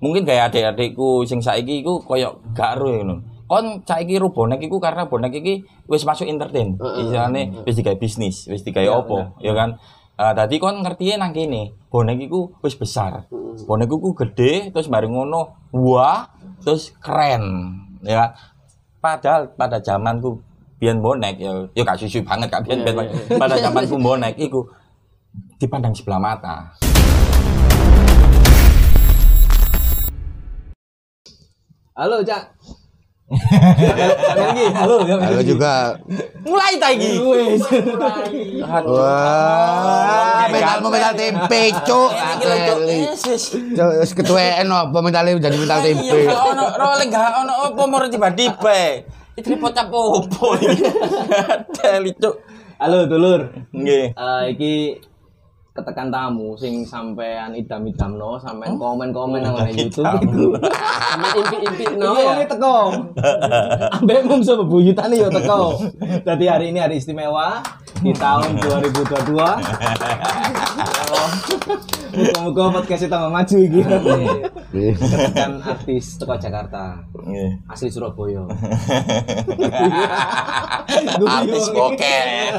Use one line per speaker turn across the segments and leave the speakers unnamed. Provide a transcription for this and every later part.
mungkin kayak adik-adikku sing saiki iku koyo gak ero ngono. Kon saiki ru bonek iku karena bonek iki wis masuk entertain. Isane wis digawe bisnis, wis digawe opo, ya kan. Ah, tadi kon ngerti nang kene, bonek iku wis besar. Bonek iku gede terus bareng ngono, wah, terus keren. Ya. Padahal pada zamanku biyen bonek ya ya gak susu banget gak biyen biyen pada zamanku bonek iku dipandang sebelah mata.
Halo, Cak. Melgi, halo, Cak
Halo juga.
Mulai ta iki.
Wes.
Wah, mentalmu mental tempe, cuk. Wis ketuaan apa mentalnya jadi mental tempe.
Iya, gak ono rolling gak ono apa mau tiba-tiba. Iki repot apa opo iki.
Halo, dulur.
Nggih.
Eh, iki ketekan tamu sing sampean idam-idam no, sampean komen-komen nang ngene YouTube. Sampean impi-impi no ya. teko. Ambek mum bebuyutan yo teko. Dadi hari ini hari istimewa di tahun 2022. Muga-muga podcast kita maju iki. Ketekan artis teko Jakarta.
Nggih.
Asli Surabaya.
Artis bokeh.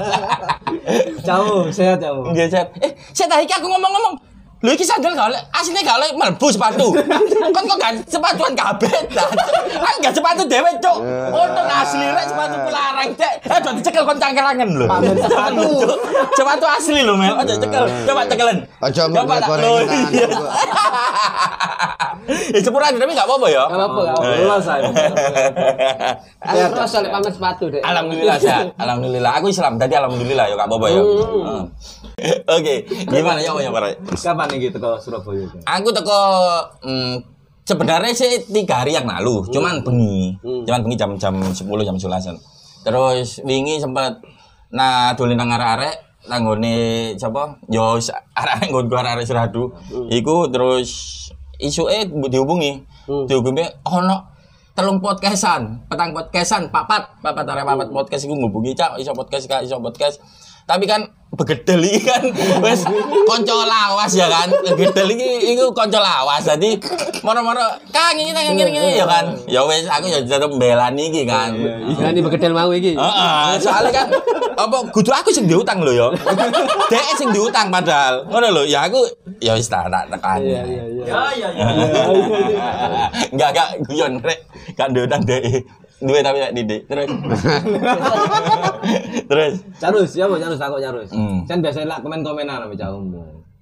Jauh, sehat jauh.
Nggih. Eh, Set ta iki aku ngomong-ngomong. Lho iki sandal gak oleh, asline gak oleh mlebu sepatu. Kon kok gak sepatuan kabeh ta. Aku gak sepatu dhewe, Cuk. Untung asli rek sepatu ku larang, Cek. Eh, do dicekel kon cangkerangen lho.
Sepatu.
Cuk. Sepatu asli lho, Mel. Aja cekel. Coba cekelen.
Aja
Coba tak
goreng
lho. iya. Ya cepuran tapi gak apa-apa ya.
Gak apa-apa, gak apa-apa. Saya. Aku terus oleh pamer sepatu deh.
Alhamdulillah sehat. Alhamdulillah. Aku Islam. Tadi alhamdulillah ya gak apa-apa ya. Hmm. Oke, gimana ya ya Pak?
Kapan nih gitu ke Surabaya?
Aku teko mm, sebenarnya sih tiga hari yang lalu, cuman bengi. Cuman bengi jam-jam 10 jam 11 Terus wingi sempat nah dolen nang arek-arek nanggone sapa? Yo arek-arek nggon arek-arek Seradu. Iku terus isuke dihubungi. Dihubungi ono telung podcastan, petang podcastan, papat, papat arek papat podcast iku ngubungi cak, iso podcast kak, iso podcast. Tapi kan begedel iki kan wis kanca lawas ya kan. Begedel iki iku kanca lawas. Dadi moro-moro Kang iki nang ngene ngene ya kan. Ya wis aku ya tetep mbelani iki kan.
Kan di begedel mau iki.
Heeh, soalnya kan apa kudu aku sing diutang lho ya. Dek sing diutang padahal. Ngono lho, ya aku ya wis tak tak tekan.
Iya, iya, iya.
Ya ya ya. Enggak enggak guyon rek. Gak diutang dek. Duwe tapi nek didik. Terus. Terus.
Carus, ya mau carus takut carus.
Hmm.
Kan biasanya lah komen-komenan sama jauhmu.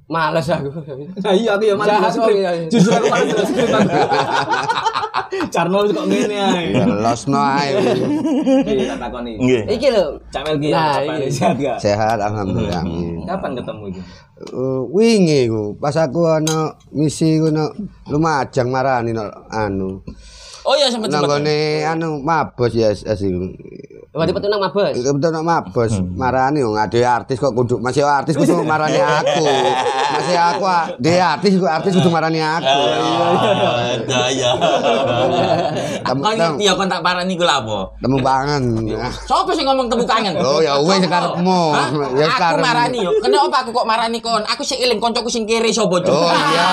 Males aku.
Nah iya aku ya
Jahat,
skrip.
iya, iya.
Justru aku malah terus skrip aku. Carno kok ngene ae.
Ya los no ae.
Iya tak takoni.
Iki lho.
Cak Melgi
Nah,
apa
iya.
sehat gak?
Sehat alhamdulillah.
Kapan ketemu iki?
Uh, wingi ku pas aku ana misi ku no Lumajang marani no anu.
Oh iya sempet sempet.
Nanggone anu mabos ya asik.
Wadi petu nang mabes.
Itu betul nak mabos marani wong ade artis kok kudu masih artis kudu marani aku. Masih aku ah, de artis kok artis kudu marani aku.
Ada ya.
Temu-
Kau ngerti ya kon tak parani ku lha apa?
Temu banget.
Sopo sing ngomong temu tangan?
Oh ya wis karepmu. Ya
aku
karepmu.
marani yo. Kenapa aku kok marani kon? Aku sik eling koncoku sing kiri sapa?
Oh iya,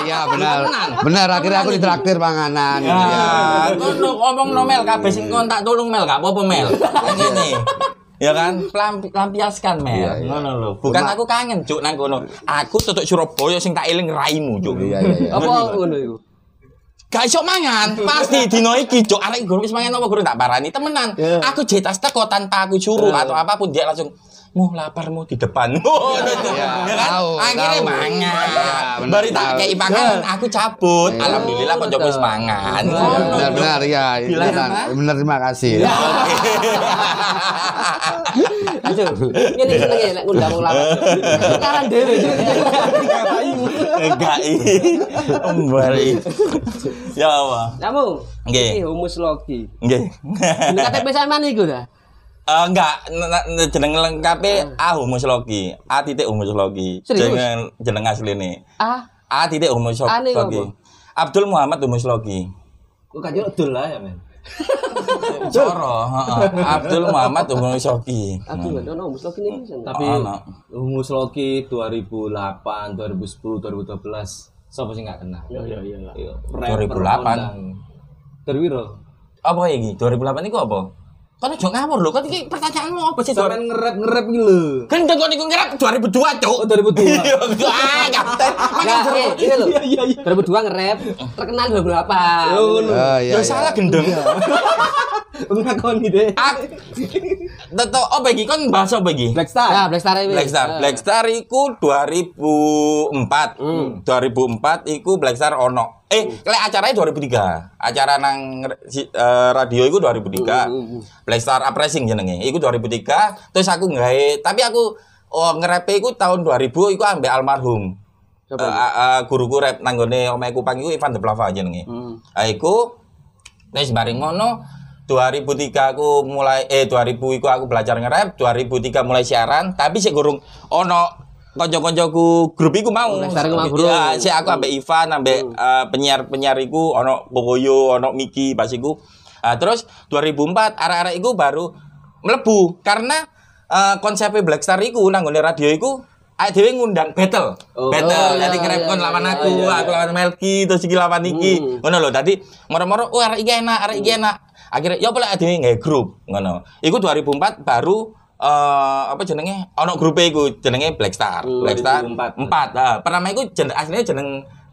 iya benar. Benar akhirnya aku ditraktir panganan. Iya.
Ya, kono ngomong no Mel kabeh sing kon tak tulung Mel gak apa-apa Mel. Ngene. Ya kan, Pelam- lampiaskan Mel.
Iya, iya.
Ngono lho. Bukan aku kangen, Cuk, nang kono. Aku tutuk Surabaya sing tak eling raimu, Cuk.
Iya iya iya.
Apa ngono iku?
Gak iso mangan, pasti dino iki cuk arek guru wis mangan apa guru tak parani temenan. Aku jetas teko tanpa aku suruh atau apa pun dia langsung mau lapar mau di depan. Oh.
Iya,
ya kan?
tahu,
Akhirnya
tahu.
mangan.
Benar,
Bari tak panganan, aku cabut.
Iya.
Alhamdulillah kok wis mangan.
Benar benar ya. Benar, terima kasih.
Aduh. Ngene senenge lek ngundang wong lawas. Sekarang dhewe.
Enggak iki. Bari. Ya Allah.
Kamu.
Nggih.
Iki humus logi.
Nggih.
Jeneng KTP sampean iku ta?
Eh, enggak, jeneng lengkape A Humus Logi. A titik Humus Logi.
Serius?
Jeneng jeneng asline.
Ah,
A titik Humus
A nih
Logi.
apa?
Abdul Muhammad Humus Logi.
Kok kajul dul lah ya, men.
Coro, heeh. Abdul Muhammad Humus Logi.
aku nggak tahu humus logi nih.
Tapi
Ono.
Humus Loki 2008, 2010, 2012 Siapa sih nggak kenal?
Iya, iya, iya.
2008.
Terwiro.
Apa ya iki? 2008 iku apa? Kan ojo ngawur lho, kan iki pertanyaanmu apa sih?
Sampean nge-rap nge-rap iki lho.
Gendeng kok niku ngerap 2002, Cuk.
Oh 2002.
Iya, ah, kapten.
Enggak, eh, ini loh. 2002 nge-rap, terkenal 2008.
Oh, ngono.
Oh iya.
Ya
iya.
salah gendeng.
Ngakoni deh.
Ah, Teto apa iki? Kon bahas apa iki?
Black Star.
Nah, Black Star ini.
Black Star. Black Star iku 2004. 2004 iku Black Star ono. Eh, lek acaranya 2003. Acara nang eh, radio iku 2003. Black Star Uprising jenenge. Iku 2003. Terus aku nggawe, tapi aku oh, nge-rap iku tahun 2000 iku ambek almarhum. Eh, eh, eh, guruku rap nang gone omahe Kupang iku Ivan de Plava jenenge. Ah iku Wis bareng ngono 2003 aku mulai eh 2000 iku aku belajar nge-rap, 2003 mulai siaran, tapi sik gurung ono kanca-kancaku grup iku mau. Ya, sik aku ambek Ivan, ambek eh, penyiar-penyiar iku ono Boboyo, ono Miki pas iku. Ah, terus 2004 arek-arek iku baru mlebu karena eh, konsepnya Black Star iku nang nggone radio iku Ayo dhewe ngundang battle.
Oh.
battle.
Oh, iya,
Jadi nge-rap
iya,
kon
iya,
lawan
iya,
aku,
iya,
aku lawan Melki, terus iki lawan iki. Ngono lho. Dadi moro-moro oh arek iki enak, arek iki enak. Akhirnya ya apa lek dhewe nggawe grup ngono. Iku 2004 baru eh apa jenenge ono grup iku jenenge Black Star. Black Star
2004.
4. Nah, pertama iku jeneng aslinya jeneng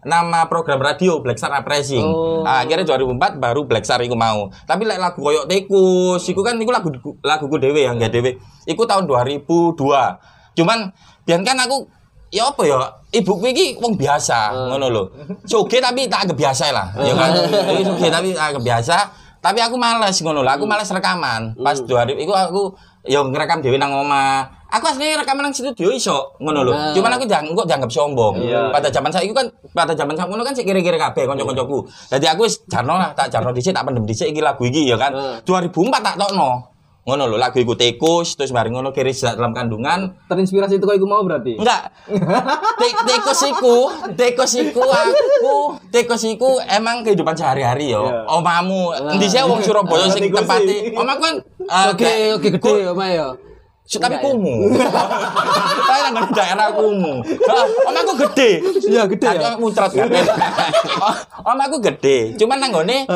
nama program radio Black Star Uprising.
Oh.
Nah, akhirnya 2004 baru Black Star iku mau. Tapi lek lagu koyo Tikus, iku kan iku lagu laguku dhewe yang gak dhewe. Iku tahun 2002. Cuman biar kan aku ya apa ya ibuku iki wong biasa ngono lho. Soge tapi tak anggap biasa lah. Ya kan. Iki soge tapi tak anggap biasa. Tapi aku males ngono lho. Aku males rekaman. Pas 2000 iku aku ya ngerekam dhewe nang omah. Aku aslinya rekaman nang studio iso ngono lho.
Nah.
Cuman aku jangan kok dianggap sombong.
Iya.
Pada zaman saya kan pada zaman saya ngono kan sik kira-kira kabeh kanca-kancaku. Dadi aku wis jarno lah tak jarno dhisik tak pendem dhisik iki lagu iki ya kan. 2004 tak tokno. Ngono lho lagu iku tikus terus bareng ngono kiri dalam kandungan
Terinspirasi itu kok iku mau berarti.
Enggak. Te- Tikus iku, tikus iku aku, tikus iku emang kehidupan sehari-hari yo.
Iya.
Omamu, endi sih wong Surabaya sing
Tikus
tempate.
sih.
Omaku kan eh,
Oke, oke gede ya, Mas ya.
Su- tapi kumuh. Tapi nang daerah kumuh. Heeh, Omaku gede.
Iya, gede ya?
Aku muncrat. Omaku gede. Cuman nang gone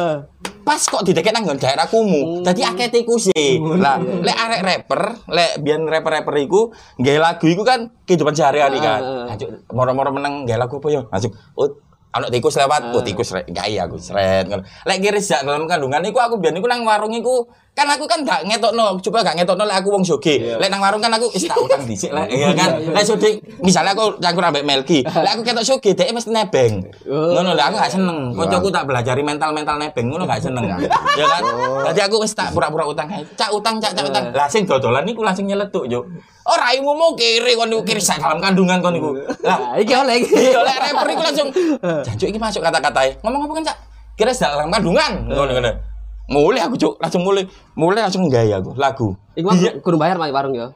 pas kok dideket nang daerah kumuh. Dadi akeh tikus e. Lah, lek arek rapper, lek biyen rapper-rapper iku nggawe lagu iku kan kehidupan sehari-hari kan.
Ah, ah.
Ajuk moro-moro meneng nggawe lagu apa ya? Masuk. Oh, ana tikus lewat, oh tikus rek gawe aku sret. Lek kiris jak dalam kandungan iku aku biyen iku nang warung iku kan aku kan gak ngetokno, coba gak ngetokno lek aku wong joge. Lek nang warung kan aku wis tak utang dhisik lah, ya kan. Lek sodik misalnya aku campur ambek Melki, lek aku ketok soge dhek mesti nebeng. Ngono lek aku gak seneng. Kancaku tak belajari mental-mental nebeng ngono gak seneng. Ya kan. Dadi aku wis tak pura-pura utang ae. Cak utang, cak cak utang. Lah sing dodolan niku langsung nyeletuk, yo. Oh raimu mau kiri kon niku kiri dalam kandungan kon niku. Lah
iki oleh iki.
Iya, lek rapper iku langsung jancuk iki masuk kata-katae. Ngomong apa kan, Cak? Kira dalam kandungan. Ngono ngono. Mulai aku, Cuk, langsung mulai. Mulai langsung gaya aku lagu.
Iku mah kudu bayar Mas warung ya.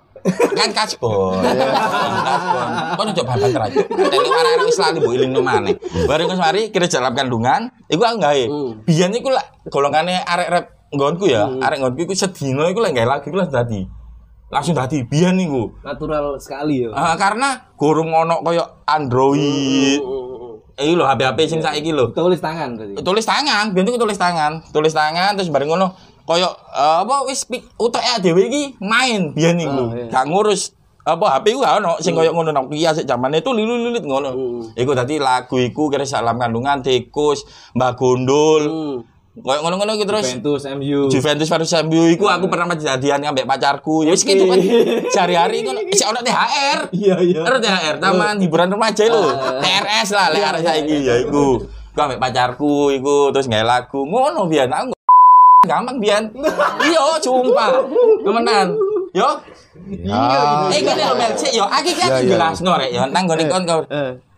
Kan kasbon. Kon ojo babat raja. Arek-arek wis lali mbok ilingno maneh. Bareng wis mari kira dalam kandungan, iku aku gawe. Biyen iku lek golongane arek rap nggonku ya, arek nggonku iku sedina iku lek gawe lagu iku langsung dadi. Langsung dadi biyen niku.
Natural sekali ya.
Karena gurung ono koyo Android. Iki lho HP-HP sing saiki lho.
Tulis tangan berarti.
Tulis tangan, biyen tulis tangan, tulis tangan terus bareng ngono koyo eh, apa wis utek dhewe iki main biyen iku. Gak ngurus apa HP ku gak ono sing koyo ngono Nokia sik zamane itu lilit-lilit ngono. Iku dadi lagu iku kira salam kandungan tikus, Mbak Gondol. Koyo ngono-ngono iki terus
Juventus MU.
Juventus versus MU iku aku pernah kejadian ambek pacarku. Ya wis gitu kan. Sehari-hari ngono isih ono THR.
Iya iya.
Terus THR taman hiburan remaja lho. TRS lah lek arek saiki ya iku. Ku ambek pacarku iku terus gawe lagu ngono biyen aku gampang biyen. Iya, sumpah. Temenan. Yo.
Ah,
Eh ngene lho Mel, sik yo
Iya,
kan
iya.
jelasno rek yo nang gone kon kau.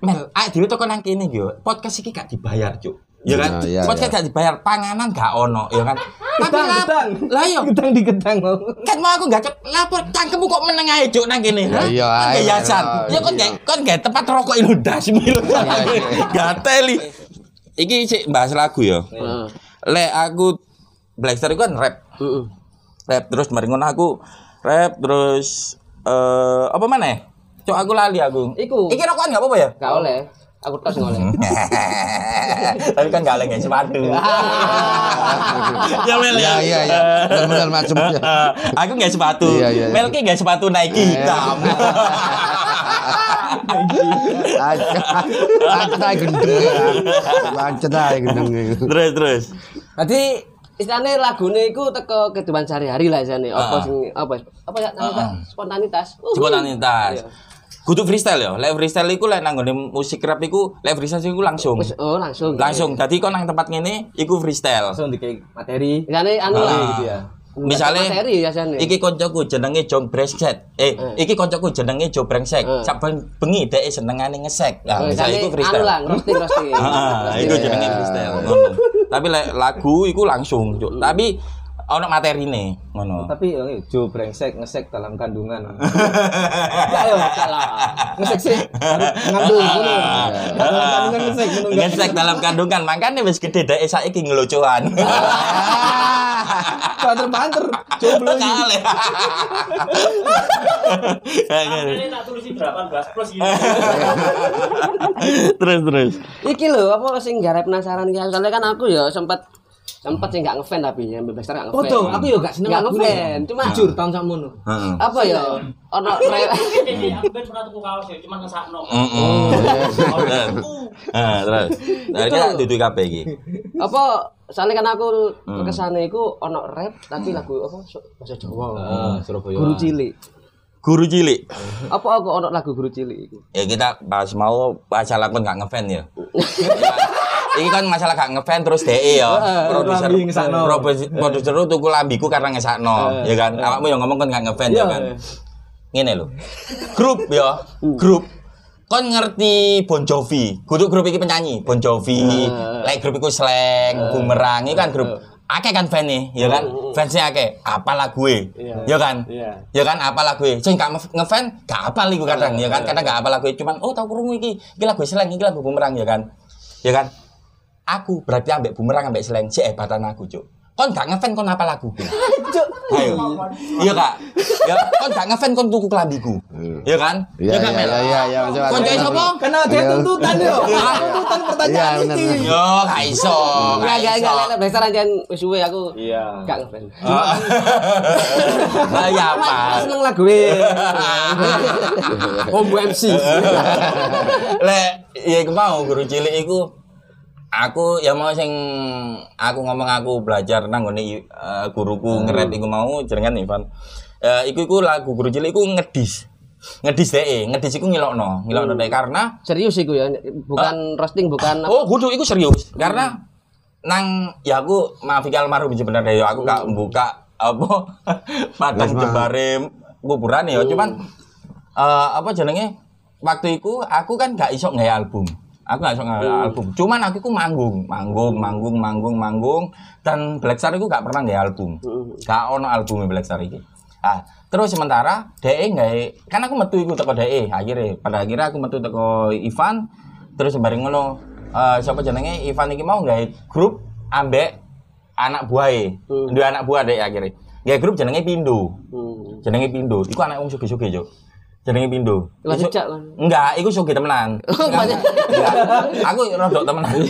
Mel, ae dhewe teko nang kene yo. Podcast iki gak dibayar, Cuk. Ya kan?
Iya, iya,
Podcast
iya.
gak dibayar, panganan gak ono, ya kan? Tapi
Gedang,
lah, yo,
Gedang di gedang mau.
kan mau aku gak lapor cangkemmu kok meneng ae cuk nang kene ha
iya,
Kan yayasan
iya,
ya kon
iya.
gak kon gak tempat rokok itu dasmu
iya.
gateli iki sik bahas lagu ya
Heeh.
lek aku Blackstar itu kan rap
Heeh.
rap terus mari ngono aku rap terus eh apa mana cok aku lali aku
Iku.
iki rokokan gak apa-apa ya
Gak oleh. Aku tos ngoleh.
Tapi kan gak lagi sepatu. ya Mel
Iya iya iya. Benar-benar macam ya.
Aku nggak sepatu.
Iya, iya, iya.
Melki nggak sepatu Nike hitam.
Macet aja gendeng ya. Macet aja gendeng.
terus terus.
Berarti istilahnya lagune iku teko kehidupan sehari-hari lah istilahnya. Apa
Ah.
sing apa apa ya namanya Pak? spontanitas. Uh,
Spontanitas.
Iya.
Kudu freestyle ya. Lek freestyle iku lek nanggone musik rap iku, lek freestyle iku langsung.
Oh langsung.
Langsung. Dadi kon nang tempat ngene iku freestyle.
Langsung dikei materi.
Istilahnya anu lah
Ah.
gitu ya.
Misale
materi ya istilahnya.
iki koncoku jenenge Jong Brengsek. Eh, iki koncoku jenenge Jo Brengsek.
Eh.
Sak ben bengi dhek senengane ngesek. Nah,
Oh,
misale iku
Anu
freestyle.
lah, roasting roasting.
Ah,
Roasting.
iku jenenge freestyle ngono. Tapi lek lagu iku langsung. Tapi ono materine ngono.
Tapi eh, Jo brengsek ngesek dalam kandungan. Enggak ya, salah. Ngesek sih. Ngandung ngono. Dalam kandungan ngesek ngono.
Ngesek dalam kandungan, makanya wis gede dhek saiki ngelucuan.
Banter-banter. Jomblo.
Kale.
Ini tak tulisin 18 plus gitu.
Terus terus.
Iki lho, apa sing garep penasaran iki. Soalnya kan aku ya sempat sempat sih nggak ngefan tapi yang bebas gak ngefan.
Foto, aku yo gak seneng
Nggak ngefan, cuma
jujur tahun sakmono.
Heeh.
apa ya? Ono
Jadi aku kan pernah tuku kaos ya, cuma ngesakno.
Ah, terus. Nah, kita duduk kabeh iki.
apa soalnya kan aku
Hmm.
ke sana iku ono rap tapi lagu apa bahasa Jawa.
Surabaya.
Guru cilik.
Guru cilik.
Apa aku ono lagu guru cilik iku?
Ya kita pas mau masalah kon gak ngefan ya. Ini kan masalah gak ngefan terus DE ya. Produser produser lu tuku lambiku karena ngesakno, ya kan. Awakmu yang ngomong kan gak ngefan ya kan. Ngene lho. Grup ya, grup. Kon ngerti Bon Jovi, kudu grup iki penyanyi, Bon Jovi, like grup iku Slang, Bumerang, iki kan grup. Akeh kan fan nih, ya kan? Fansnya akeh, apa lagu ya kan?
Iya.
Ya kan? Apa lagu Sing gak ngef- ngefan gak apa iku kadang ya kan? kadang gak apa lagu cuman oh tau krungu iki. Iki lagu Slang iki lagu bumerang ya kan? Ya kan aku berarti ambek bumerang ambek Slang si hebatan aku cuk kon gak ngefan kon apa lagu ayo iya kak ya kon gak ngefan kon tuku kelambiku ya kan
Iya
kan
iya
Mel?
iya iya
kon jai sapa
Karena ada tuntutan yo. Tuntutan
Iya
pertanyaan iki.
yo gak iso gak
enggak lek besar aja wis suwe aku.
Iya.
Gak ngefan.
lah ya apa
seneng lagu e. Combo MC.
Lek ya iku mau guru cilik iku aku ya mau sing aku ngomong aku belajar nang ngene eh, guruku nge-rap iku mau jenengan Ivan. Eh iku iku lagu guru cilik iku ngedis. Ngedis dhek, ngedis iku ngilokno, ngilokno dhek karena
Serius iku ya, bukan roasting, bukan
oh kudu iku serius. Karena nang ya aku maaf iki almarhum sebenarnya ya aku gak buka apa padang jembare kuburan ya. Cuman eh, apa jenenge? Waktu itu aku kan gak iso nggak album aku gak iso nggak album. Cuman aku ku manggung. Manggung manggung manggung manggung. Dan Black Star itu gak pernah nggak album. Gak ono album Black Star iki. Ah terus sementara DE nggak kan aku metu iku teko DE akhirnya pada akhirnya aku metu teko Ivan. Terus bareng ngono eh siapa jenenge? Ivan iki mau nggak grup ambek anak buahe dua anak buah deh akhirnya. Nggak grup jenenge Pindo.
Hmm.
jenenge Pindo. Iku anak wong sugih-sugih yo jenenge
Lah
Iku-
jejak lah.
enggak iku sugih temenan. Enggak, enggak. aku rodok temenan.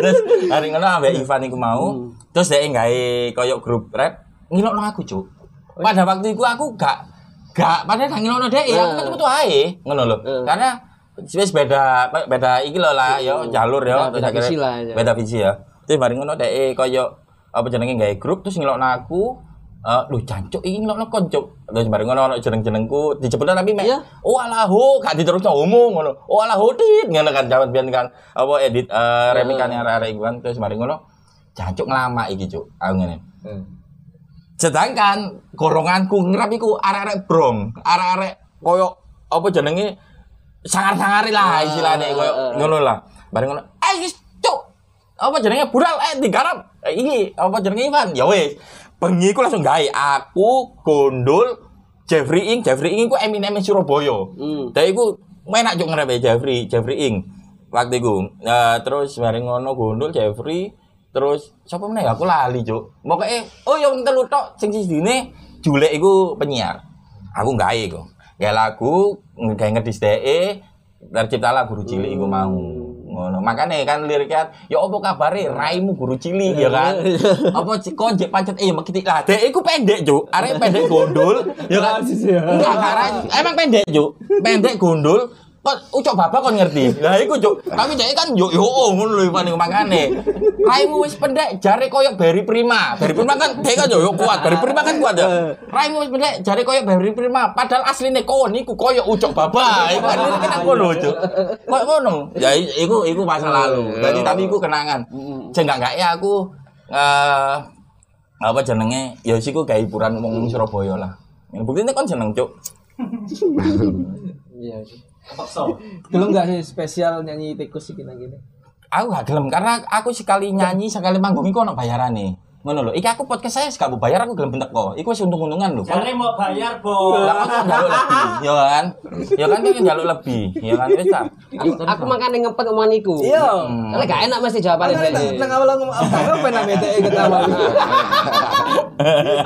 Terus hari ngono ambek Ivan iku mau terus dia gawe koyo grup rap ngilokno aku cuk. Pada waktu itu aku gak gak padahal gak ngilokno dhek ya aku metu-metu ae ngono lho. Karena wis beda beda iki lho lah yo jalur yo
Beda- beda visi lah, ya.
beda visi ya. Terus bareng ngono dhek koyo apa jenenge gawe grup terus ngilokno aku Eh, lu jancuk iki ngelokno koncuk. Terus bareng ngono ono jeneng-jenengku dijebutno tapi mek
Iya.
oh alah ho gak diterusno umum ngono. Oh alah ho dit ngono kan jaman biyen kan apa edit eh remikane arek-arek iku kan terus bareng ngono jancuk ngelama iki cuk. Aku ngene. Sedangkan golonganku ngerap iku arek-arek brong, arek-arek koyo apa jenenge sangar-sangari lah istilahnya koyo ngono lah. Bareng ngono, eh cuk. Apa jenenge bural eh digarap. Eh, iki apa jenenge Ivan? Ya wis. Bengi ku langsung gawe aku gondol Jeffrey Ing, Jeffrey Ing iku Eminem Surabaya.
Hmm.
Dan iku enak cuk ngerepe Jeffrey, Jeffrey Ing. Waktu iku. Eh, terus bareng ngono gondol Jeffrey terus sapa meneh aku lali cuk. Mokoke oh yang telu tok sing sisine julek iku penyiar. Aku gawe iku. Gawe lagu, gawe ngedis dheke, terciptalah guru cilik iku mau ngono. Makanya kan liriknya ya apa kabare? Raimu guru cilik ya kan? Apa kok jek pancet? Eh makiti lah. Dek iku pendek juk arek pendek gondol. Ya kan? Enggak karena emang pendek juk pendek gondol kok ucok bapak kon ngerti? Lah iku juk tapi dek kan yo yo oh, ngono lho paling makane. Raimu wis pendek jare koyo Barry Prima. Barry Prima kan dek kan yo kuat. Barry Prima kan kuat ya. Raimu wis pendek jare koyo Barry Prima. Padahal asline kon iku koyo ucok bapak. Iku kan liriknya kan ngono juk kok ngono? Ya iku iku masa lalu. Jadi tapi iku kenangan. Sing enggak enggak ya aku eh apa jenenge? Ya siku gawe hiburan wong Surabaya lah. Buktinya kan jeneng cuk.
Iya. Belum nggak sih spesial nyanyi tikus sih kita gini.
aku gak gelem karena aku sekali nyanyi sekali manggung iku ono bayarane ngono lho iki aku podcast saya sekali bayar aku gelem bentek kok iku wis untung-untungan lho
Jare mau bayar, Bos.
lah kok njaluk lebih ya kan ya kan dia njaluk lebih ya kan wis ta
Aku, aku makanya ngempet omongan iku.
Iya.
Kalau gak enak mesti jawabannya
Nang
Freddy.
awal ngomong apa apa nang bete ketawa.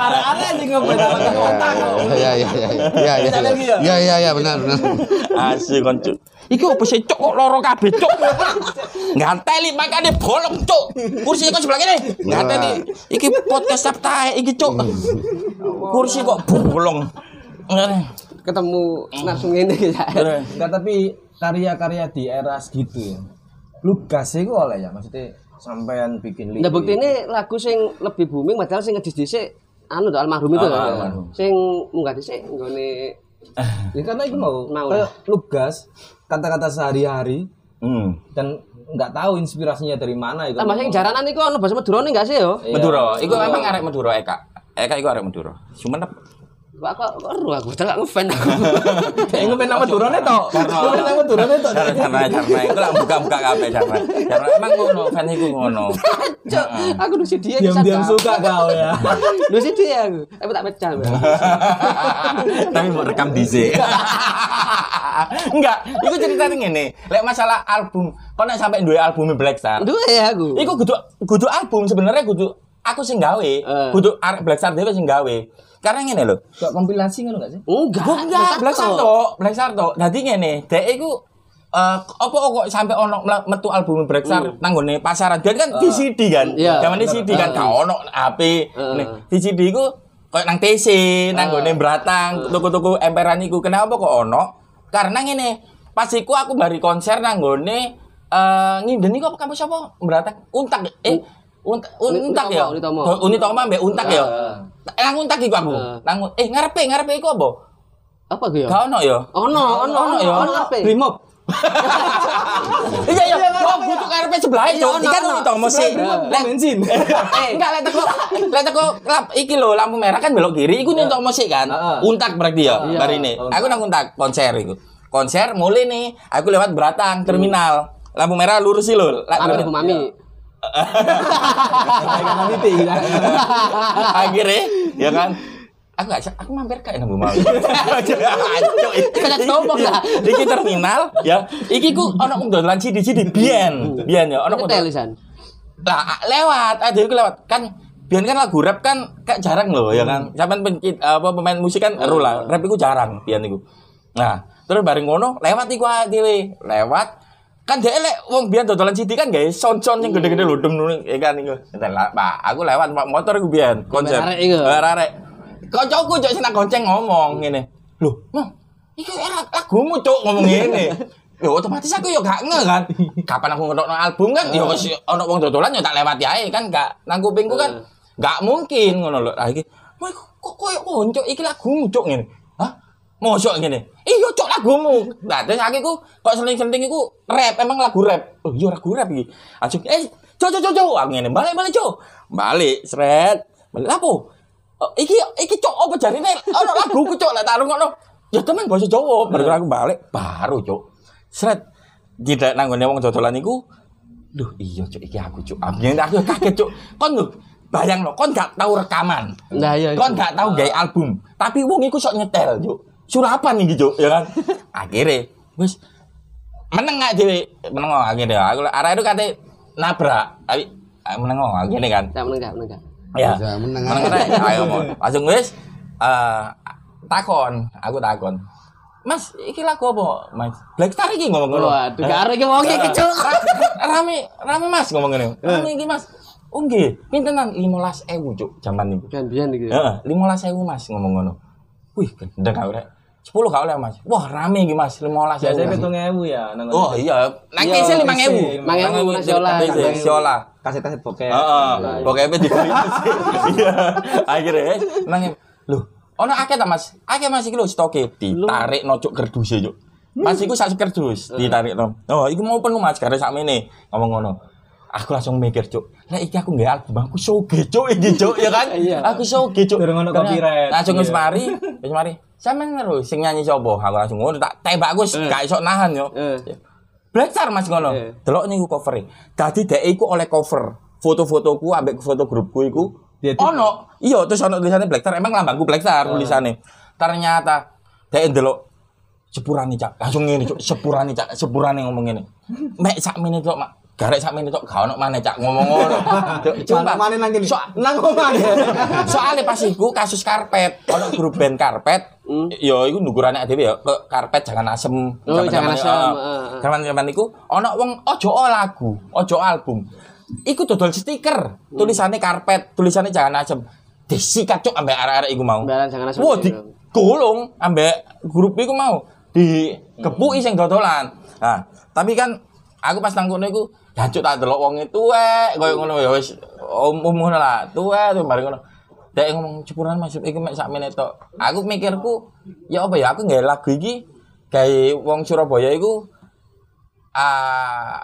Arek-arek anjing ngomong apa otak.
Iya iya iya iya iya.
Bisa lagi ya?
Iya iya iya benar benar.
asik kon cuk iki opo sih cuk kok loro kabeh cuk nganteli makane bolong cuk kursi kok sebelah kene nganteli iki podcast Sabtae iki cuk kursi kok bolong
Ketemu langsung ini ya.
Enggak tapi karya-karya di era segitu ya. Lu gas iku oleh ya maksudnya sampean bikin lirik.
Nah bukti ini lagu sing lebih booming padahal sing ngedis dhisik anu tuh almarhum itu.
Almarhum.
Sing munggah dhisik nggone
Ya karena itu mau,
Mau.
kayak lu gas kata-kata sehari-hari
hmm
dan nggak tahu inspirasinya dari mana itu.
tambah sing jaranan iku ono bahasa Madura enggak sih yo?
Madura iku memang arek Madura Eka Eka iku arek Madura Sumenep
Kok kok kok ero aku udah gak ngefan aku.
Kayak ngomong nama turunnya toh. Ngomong nama turunnya toh.
Karena karena itu lah buka-buka kabeh karena karena emang ngono fan iku ngono.
Cuk, aku nusi dia
Diam-diam suka kau ya.
Nusi dia aku. Tapi tak pecah.
Tapi mau rekam dhisik. Enggak, iku ceritanya ngene. Lek masalah album, kok nek sampai duwe album Black Star.
Duwe ya aku.
Iku kudu kudu album sebenarnya kudu aku sing gawe.
Eh.
Kudu Black Star dhewe sing gawe. Karena ngene lho.
Kok kompilasi ngono enggak sih?
Enggak.
Enggak, Black Star tok, Black Star tok. Dadi ngene, dhek iku eh apa kok sampai ono metu album Black Star nang nggone pasaran dia kan VCD kan.
Iya.
Zaman ini CD kan gak ono HP.
Heeh.
Nih, VCD iku koyo nang TC, nang nggone Bratang, tuku-tuku emperan iku. Kenapa kok ono? Karena ngene, pas iku aku bari konser nang nggone eh ngindeni kok kampus apa? Bratang. Untak eh Untak,
Uni-
untak ya?
Unitomo.
Oh, mbek untak ya? Nang untak iku aku. Nang eh ngarepe ngarepe iku apa?
Apa gue ya?
Gak ono ya?
Ono, ono, ono,
ya?
apa?
Brimob.
Iya iya, kok butuh karepe sebelah.
Iya, ono.
Unitomo sih.
Brimob
Lek-
bensin.
Eh, enggak lihat aku, lihat aku lap iki lho lampu merah kan belok kiri, iku nyentok musik kan. Untak berarti ya,
Iya.
hari ini. Aku nang untak konser iku. Konser mulai nih, aku lewat Beratang terminal. Lampu merah lurus sih lho. La-
Ambil Bu Mami.
Kayak nanti ya.
Akhirnya, ya kan. Aku gak aku mampir kayak nang Mami.
Kayak tombok lah.
Iki terminal ya. Iki ku ono wong dolan sidi-sidi biyen. Biyen ya ono
lisan.
lah lewat. Ada itu lewat. Kan biar kan lagu rap kan kayak jarang loh ya kan. Sampai pencit apa pemain musik kan ero lah. Rap itu jarang biar niku. Nah terus bareng ngono lewat iku dhewe. Lewat. Kan dia lek wong biar dodolan CD kan guys sound sound yang gede-gede lho dem nune ya kan iku. Pak aku lewat Pak, motor iku biyen konsep
Arek iku.
arek kocokku cok sing nang gonceng ngomong ngene lho iku era lagumu cok ngomong ngene Ya otomatis aku ya gak nge kan. Kapan aku ngetokno album kan ya wis ono wong dodolan ya tak lewat ae kan gak nang kupingku kan gak mungkin ngono lho. Lah iki kok koyo koncok iki lagumu cuk ngene. Hah? Mosok ngene. Iya cuk lagumu. Lah terus aku kok seling-seling iku rap emang lagu rap. Oh iya lagu rap iki. Langsung eh cuk cuk cuk Aku ngene balik-balik cuk. Balik sret. Balik apa? Oh, iki iki cuk apa jarine ono laguku cuk lah tak rungokno. Ya temen bahasa Jawa, baru aku balik baru cuk. Sret. Tidak nanggone wong dodolan iku. Duh, iya cuk iki aku cuk. Aku aku kaget cuk. Kon lho bayang lo, kon gak tahu rekaman.
Nah, iya.
Kon gak tahu gawe album, tapi wong iku sok nyetel cuk. Surapan iki cuk, ya kan. Akhirnya wis meneng gak dhewe, meneng akhirnya. Aku arah itu kate nabrak, tapi meneng akhirnya kan.
Tak meneng, tak meneng.
Ya.
Meneng
rek. Ayo mau. Langsung wis eh takon, aku takon. Mas, iki lagu apa, Mas? Black Star iki ngomong ngono.
Waduh, gak arek iki wong iki cuk.
rame, rame Mas ngomong ngene. Rame iki Mas. Oh nggih, pintenan 15.000 cuk jaman niku.
Kan biyen iki.
Heeh, 15.000 Mas ngomong ngono. Wih, gendeng aku rek. 10 gak oleh Mas. Wah, rame iki Mas, 15.000.
Biasanya
Mas.
pitung ewu ya. nang-
Oh iya, nang
Iya,
kese 5.000.
kese,
5.000 Mas Yola.
Kaset-kaset bokep.
Heeh, pokoknya di Iya. Akhirnya nang lho, ono akeh ta Mas? Akeh Mas iki lho stoke ditarik no cuk kerdus cuk. Mas iku sak kerdus ditarik no. Oh, iku mau penuh Mas gare sakmene ngomong ngono. Aku langsung mikir cuk, lek iki aku nggak album aku soge cuk iki cuk ya kan?
Iya.
Aku soge cuk.
Durung ono copyright.
Langsung wis
Iya.
mari, wis mari. Sampeyan ngeru sing nyanyi sapa? Aku langsung ngono tak tembak aku gak iso nahan yo. Black Star Mas ngono.
Eh.
Delok niku cover Dadi dhek iku oleh cover foto-fotoku ambek foto grupku iku. Ono. Iya, terus ono tulisannya Black Star. Emang lambangku Black Star tulisannya. Ternyata dhek ndelok sepurane cak. Langsung ngene cuk, sepurane cak, sepurane ngomong ngene. Mek sak menit tok, Mak. Garek sak menit tok gak ono maneh cak ngomong ngono.
Mana mana nang kene.
So-
Nang omah.
Soalnya pas iku kasus karpet, ono grup band karpet. Ya iku nukurane dhewe ya ke karpet jangan asem.
Oh, Jangan Asem,
eh,
heeh.
Zaman-zaman iku ono wong ojo lagu, ojo album. Iku dodol stiker, tulisannya karpet, tulisannya jangan asem. Disikat cuk ambek arek-arek iku mau.
Jangan asem.
Wah, digulung ambek grup iku mau dikepuki sing dodolan. Nah, tapi kan aku pas nang kono iku jancuk tak delok wong itu wae koyo ngono ya wis umum ngono lah. Tuwe tuh bareng ngono. Dek ngomong cepuran Mas iku mek sak menit tok. Aku mikirku ya apa ya aku nggawe lagu iki gawe wong Surabaya iku ah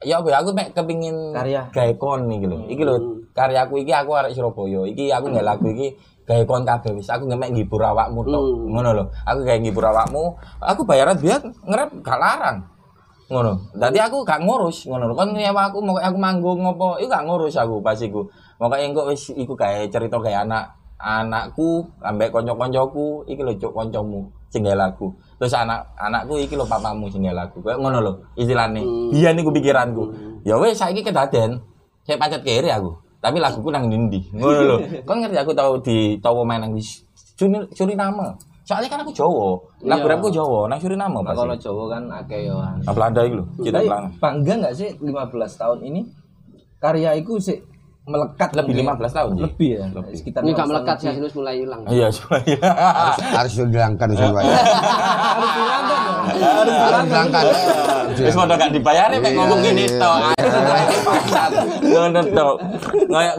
ya apa ya aku mek kepingin
Karya.
gawe kon iki lho. Iki lho karyaku iki aku arek Surabaya. Iki aku nggawe lagu iki gawe kon kabeh wis aku ngemek ngibur awakmu tok.
Hmm.
Ngono lho. Aku gawe ngibur awakmu. Aku bayaran biar ngerep gak larang. Ngono. Dadi aku gak ngurus ngono. Kon nyewa aku mau aku manggung ngopo, iku gak ngurus aku pas iku. Mokoke engko wis iku gawe cerita gawe anak anakku ambek kanca-kancaku iki lho cuk kancamu sing lagu. Terus anak anakku iki lho papamu sing lagu. Kayak ngono lho istilahnya. Biyen iku pikiranku. Ya wis saiki kedaden. Saya pacet kere aku. Tapi laguku nang ndi Ngono lho. Kon ngerti aku tau di tau main nang Suriname. Soalnya kan aku Jawa. Lagu
Iya.
Jawa, nang Suriname pasti.
kalau Jawa kan akeh yo.
Nah, Belanda itu loh, kita
Tapi
Belanda.
bangga nggak sih 15 tahun ini karya itu sih melekat
Lebih
mungkin.
15 tahun sih.
lebih ya
Lebih.
sekitar
Ini gak
15
melekat sih, harus mulai hilang.
Iya, ya.
harus dihilangkan semua ya.
harus dihilangkan ya. harus
dihilangkan
Wis padha gak dibayar mek ngomong gini tok. Bangsat. Ngono tok. Kayak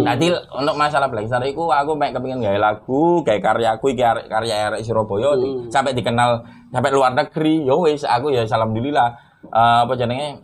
Nanti untuk masalah Black Star iku aku mek kepengin gawe lagu, gawe karyaku iki karya arek Surabaya di- sampai dikenal sampai luar negeri. Yo wis aku ya alhamdulillah Eh, apa jenenge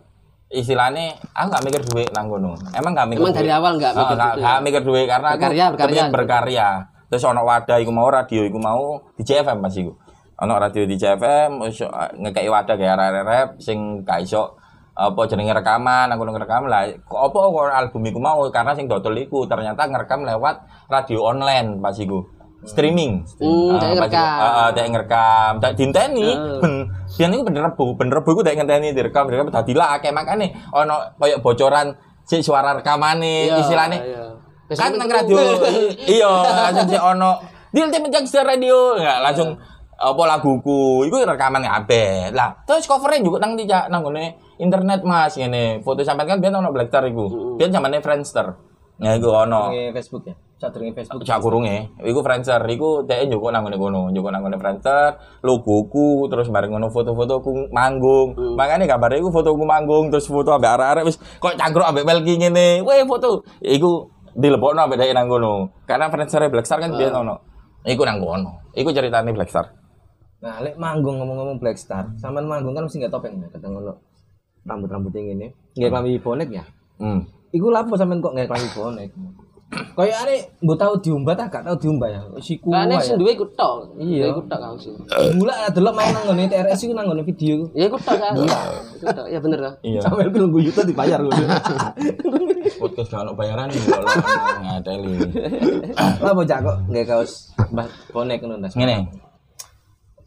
istilahnya aku gak mikir duit nang kono. Emang gak mikir
Emang dari awal nggak mikir
Ah, gak,
gitu
gak
ya?
mikir duit karena aku
Berkarya, berkarya.
berkarya. Terus ono wadah iku mau radio iku mau di JFM pas iku. Ono radio di JFM wis ngekeki wadah gawe arek rap sing gak iso apa jenenge rekaman, aku ngerekam lah. Apa album iku mau karena sing dodol iku ternyata ngerekam lewat radio online pas iku. Streaming.
Hmm,
Ah, pas iku.
ngerekam.
Ah, ah, dek ngerekam. Dek dinteni
Hmm.
ben biyen iku bener rebu, bener rebu iku dek ngenteni direkam, direkam dadilah akeh makane ono koyo bocoran si suara rekamane
Iya,
istilahnya
iya.
kan nang radio iya langsung si ono di ultimate gangster radio nggak langsung apa laguku itu rekaman kabeh lah terus covernya juga nang tidak nang ngene internet mas ngene foto sampean kan biyen ono Blackstar iku biyen zamane Friendster nah iku ono
Nge Facebook ya sadurunge Facebook
Cak kurunge, iku Friendster, iku dhek njuk nang ngene kono, njuk nang ngene Friendster, logoku, terus bareng ngono foto-fotoku manggung. Makane gambare iku fotoku manggung, terus foto ambek arek-arek wis kok cangkruk ambek Melki ngene. Weh foto. Iku dilebokno ambek dhek nang kono. Karena Friendster Blackstar kan biyen ono. Iku nang kono. Iku ceritane Blackstar.
Nah lek manggung ngomong-ngomong Black Star sampean manggung kan mesti nggak topeng ya kadang ngono rambut-rambut yang ini nggak klambi bonek ya
Hmm.
Iku lapo sampean kok nggak klambi bonek Kayak ane mbok tau diumbat ah gak tau diumbat ya. Siku wae.
sing duwe iku tok.
Iya.
Iku tok kau sih.
Gula delok main nang ngene TRS iku nang ngene video.
Ya iku tok kan. Iku tok. Ya bener lah.
Iya.
Sampai ku nunggu yuta dibayar ngono.
Podcast gak ono bayaran iki lho ngateli.
Lapo cak kok nggak kaos mbah bonek ngono.
Ngene.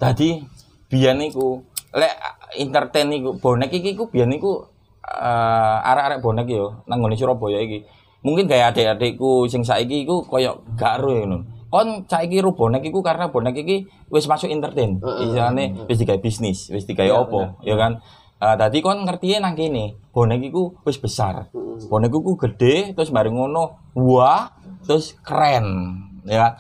Dadi biyen niku lek entertain niku bonek iki ku biyen niku eh, arek-arek bonek yo nang ngene Surabaya iki. Mungkin kayak adik-adikku sing saiki iku koyo gak ngono. kon saiki ru bonek iku karena bonek iki wis masuk entertain. Istilahne wis digawe bisnis, wis digawe opo, ya kan. Ah tadi kon ngerti nang kene, bonek iku wis besar. Bonek iku gede terus bareng ngono, wah, terus keren, ya.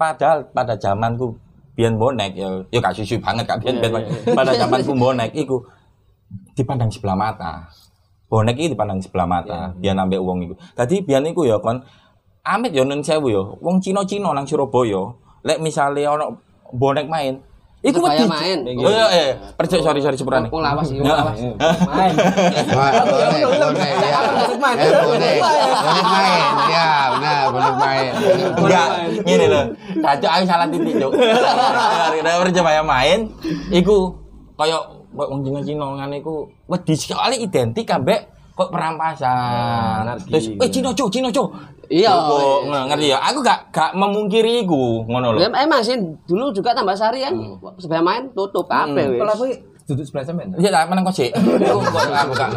Padahal pada zamanku biyen bonek ya ya gak susu banget gak biyen biyen pada zamanku bonek iku dipandang sebelah mata. Bonek iki dipandang sebelah mata, biar nambah uang iku. Tadi biar iku ya kon amit ya nun sewu ya. Wong Cina-Cina nang Surabaya, lek misale ono bonek main, iku wedi.
main.
Oh iya eh percaya sorry sorry sepurane.
Wong lawas iki, wong
Ya.
lawas.
Main.
Ya. Eh, bonek main, ya, benar, bonek main.
Enggak, ngene lho. Cacok aku salah titik, Cuk. Kita percaya main iku kaya wong Cina-Cina ngene iku wedi sekali identik ambek kok perampasan.
anarki.
Terus eh Cina Cuk, Cina Cuk.
Iya, iya.
ngerti ya. Aku gak gak memungkiri iku, ngono lho.
Ya, emang sih dulu juga tambah sari kan sebaya main tutup kabeh wis.
Kalau aku duduk sebelah sampean.
Iya tak meneng kok sih. Aku gak.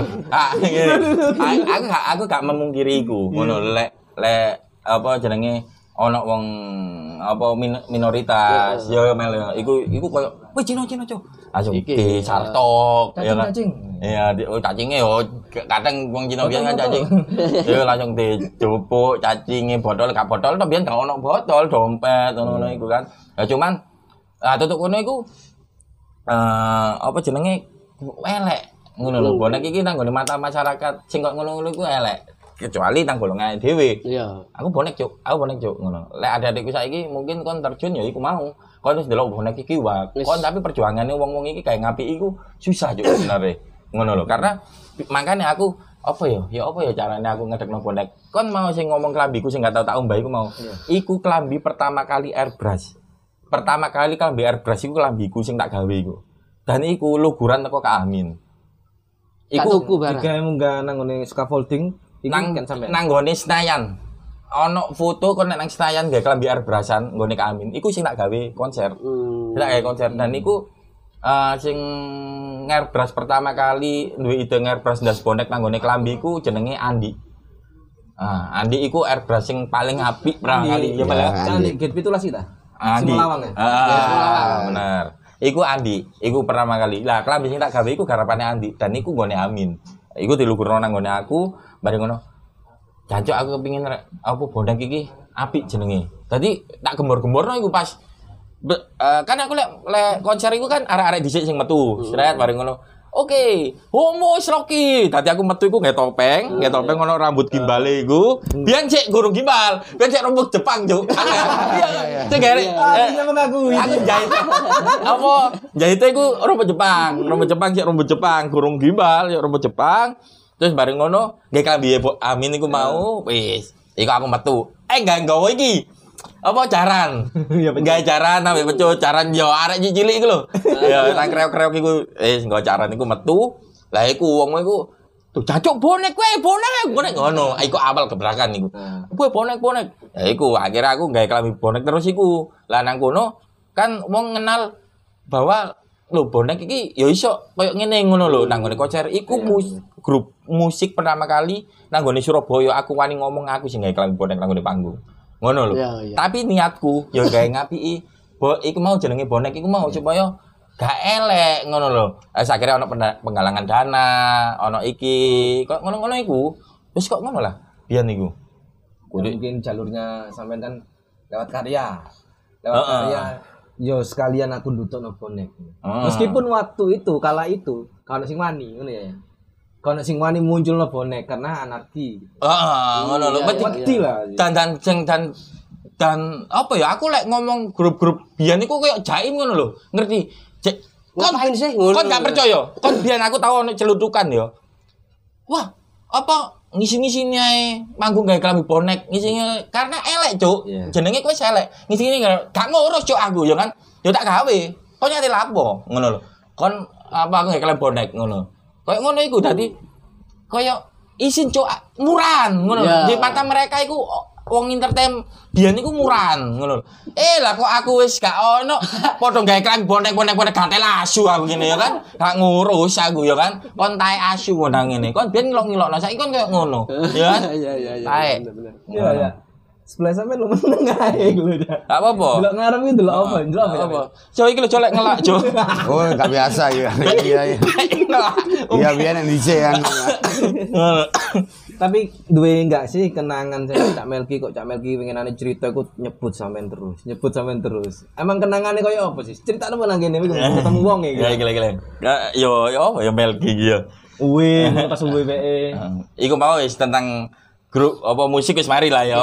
Aku gak aku gak memungkiri iku. Ngono lek lek apa jenenge ono wong apa min- minoritas ya mel ya. iku iku koyo wih Cina Cina cuk. Langsung di sartok ya kan.
Cacing,
Iya, di, oh cacingnya yo kadang wong Cina biyen kan cacing. Ya langsung dijupuk cacinge botol gak botol to biyen gak ono botol dompet ngono iku kan. Ya cuman ah tutuk kono iku eh apa jenenge elek ngono lho bonek iki nang mata masyarakat sing kok ngono-ngono iku elek kecuali nang golongan dhewe
Iya.
aku bonek cuk. Aku bonek cuk. Ngono. Lek adik-adikku saiki mungkin kon terjun ya iku mau. Kon wis delok bonek iki wae kon tapi perjuangannya wong-wong iki kayak ngapi iku susah cuk sebenarnya. Ngono lho. Karena makanya aku apa ya? Ya apa ya caranya aku ngedekno bonek? Kon mau sing ngomong kelambiku sing gak tau tak ombah iku mau. Iku kelambi pertama kali airbrush. Pertama kali kelambi airbrush iku kelambiku sing tak gawe iku. Dan iku luguran teko Kak Amin. Iku
tuku barang.
Jika munggah nang ngene scaffolding,
nang
kan sampean.
nang gone Senayan. Ono foto kon nek nang Senayan gawe kelambi airbrushan nggone Kak Amin. Iku sing tak gawe konser.
Hmm.
Tak gawe konser dan iku eh sing airbrush pertama kali duwe ide airbrush ndas bonek nang gone kelambi iku jenenge Andi. Ah, Andi iku airbrush sing paling apik pernah kali ya malah.
Kan gate pitulas kita.
Andi.
Semulawang ya?
Ah, bener. Iku Andi, iku pertama kali. Lah, kelambi sing tak gawe iku garapane Andi dan iku gone Amin. Iku dilukurno nang gone aku, bareng ngono. Jancuk aku kepingin apa bonek iki apik jenenge. Tadi tak gembor-gemborno iku pas Be- eh, kan aku lek lek konser iku kan arek-arek dhisik sing metu. Sret bareng ngono. Oke, homo is Rocky. Tadi aku metu iku nggak topeng, nggak topeng ngono rambut gimbale iku. Biyen cek gurung gimbal, biyen cek rambut Jepang, Cuk. Iya, iya. Cek gare.
Ah, dia mengakui.
Aku jahit. Apa? Jahitnya iku rambut Jepang, rambut Jepang cek rambut Jepang, gurung gimbal, cek rambut Jepang. Terus bareng ngono, nggak kambi Amin iku mau, wis. Iku aku metu. Eh enggak nggawa iki. Apa jaran?
Iya,
Enggak jaran sampe pecut, jaran yo arek cilik iku lho. Ya nang kreok-kreok iku eh nggawa jaran iku metu. Lah iku wong iku Tuh cacok bonek kowe, bonek, bonek ngono. Iku awal gebrakan iku. Kowe bonek, bonek. Ya iku akhirnya aku gawe kelambi bonek terus iku. Lah nang kono kan wong kenal bahwa lho bonek iki ya iso koyo ngene ngono lho nang ngone konser iku mus- grup musik pertama kali nang nggone Surabaya aku wani ngomong aku sing gawe kelambi bonek nang ngone panggung. Ngono lho.
Iya, iya.
Tapi niatku ya gawe ngapiki. Bo iku mau jenenge bonek iku mau supaya gak elek ngono lho. Eh akhirnya ono penggalangan dana, ono iki, kok ngono-ngono iku. Wis kok ngono lah. Biyen iku.
Ya, mungkin jalurnya sampean kan lewat karya. Lewat
Heeh.
karya. Yo sekalian aku ndutuk no bonek.
Heeh.
Meskipun waktu itu kala itu kalau sing wani ngono ya. Kalau sing wani muncul no bonek karena anarki.
Heeh, ngono lho.
Iya,
Berarti
Wedi lah.
dan dan sing dan dan apa ya aku lek ngomong grup-grup biyen iku koyo jaim ngono lho. Ngerti? Cek kon
sih ngono?
kon gak percaya. Kon biyen aku tahu ono celutukan ya. Wah, apa ngisi-ngisi ae manggung gawe kelambi bonek ngisi karena elek cuk
Iya.
jenenge kowe elek ngisi ini gak ngurus cuk aku ya kan ya tak gawe kok nyati lapo ngono lho kon apa aku gawe kelambi bonek ngono koyo ngono iku dadi koyo isin cuk. Murahan ngono.
Iya.
di mata mereka iku wong entertain biyen iku murahan ngono eh lah kok aku wis gak ono padha gawe kelambi bonek bonek bonek gatel asu aku ngene ya kan? Gak ngurus aku ya kan? Kon tae asu ngono ngene. Kon biyen ngilok-ngilokno saiki kon koyo ngono ya kan?
Iya iya iya.
Iya ya. Sebelah sampe lu meneng ae lho.
Gak apa-apa.
Delok ngarep iki delok apa? Delok apa?
Apa? Jo iki lho colek ngelak jo.
Oh, gak biasa ya. Iya, iya. Iya, biar yang dicek kan.
Tapi duwe enggak sih kenangan saya Cak Melki kok Cak Melki pengenane cerita iku nyebut sampean terus, nyebut sampean terus. Emang kenangannya koyo apa sih? Cerita apa nang kene iki ketemu wong iki.
Ya gila gila. Ya yo yo yo Melki iki yo.
Uwe, pas uwe PE.
Iku mau wis tentang grup apa musik wis mari lah ya.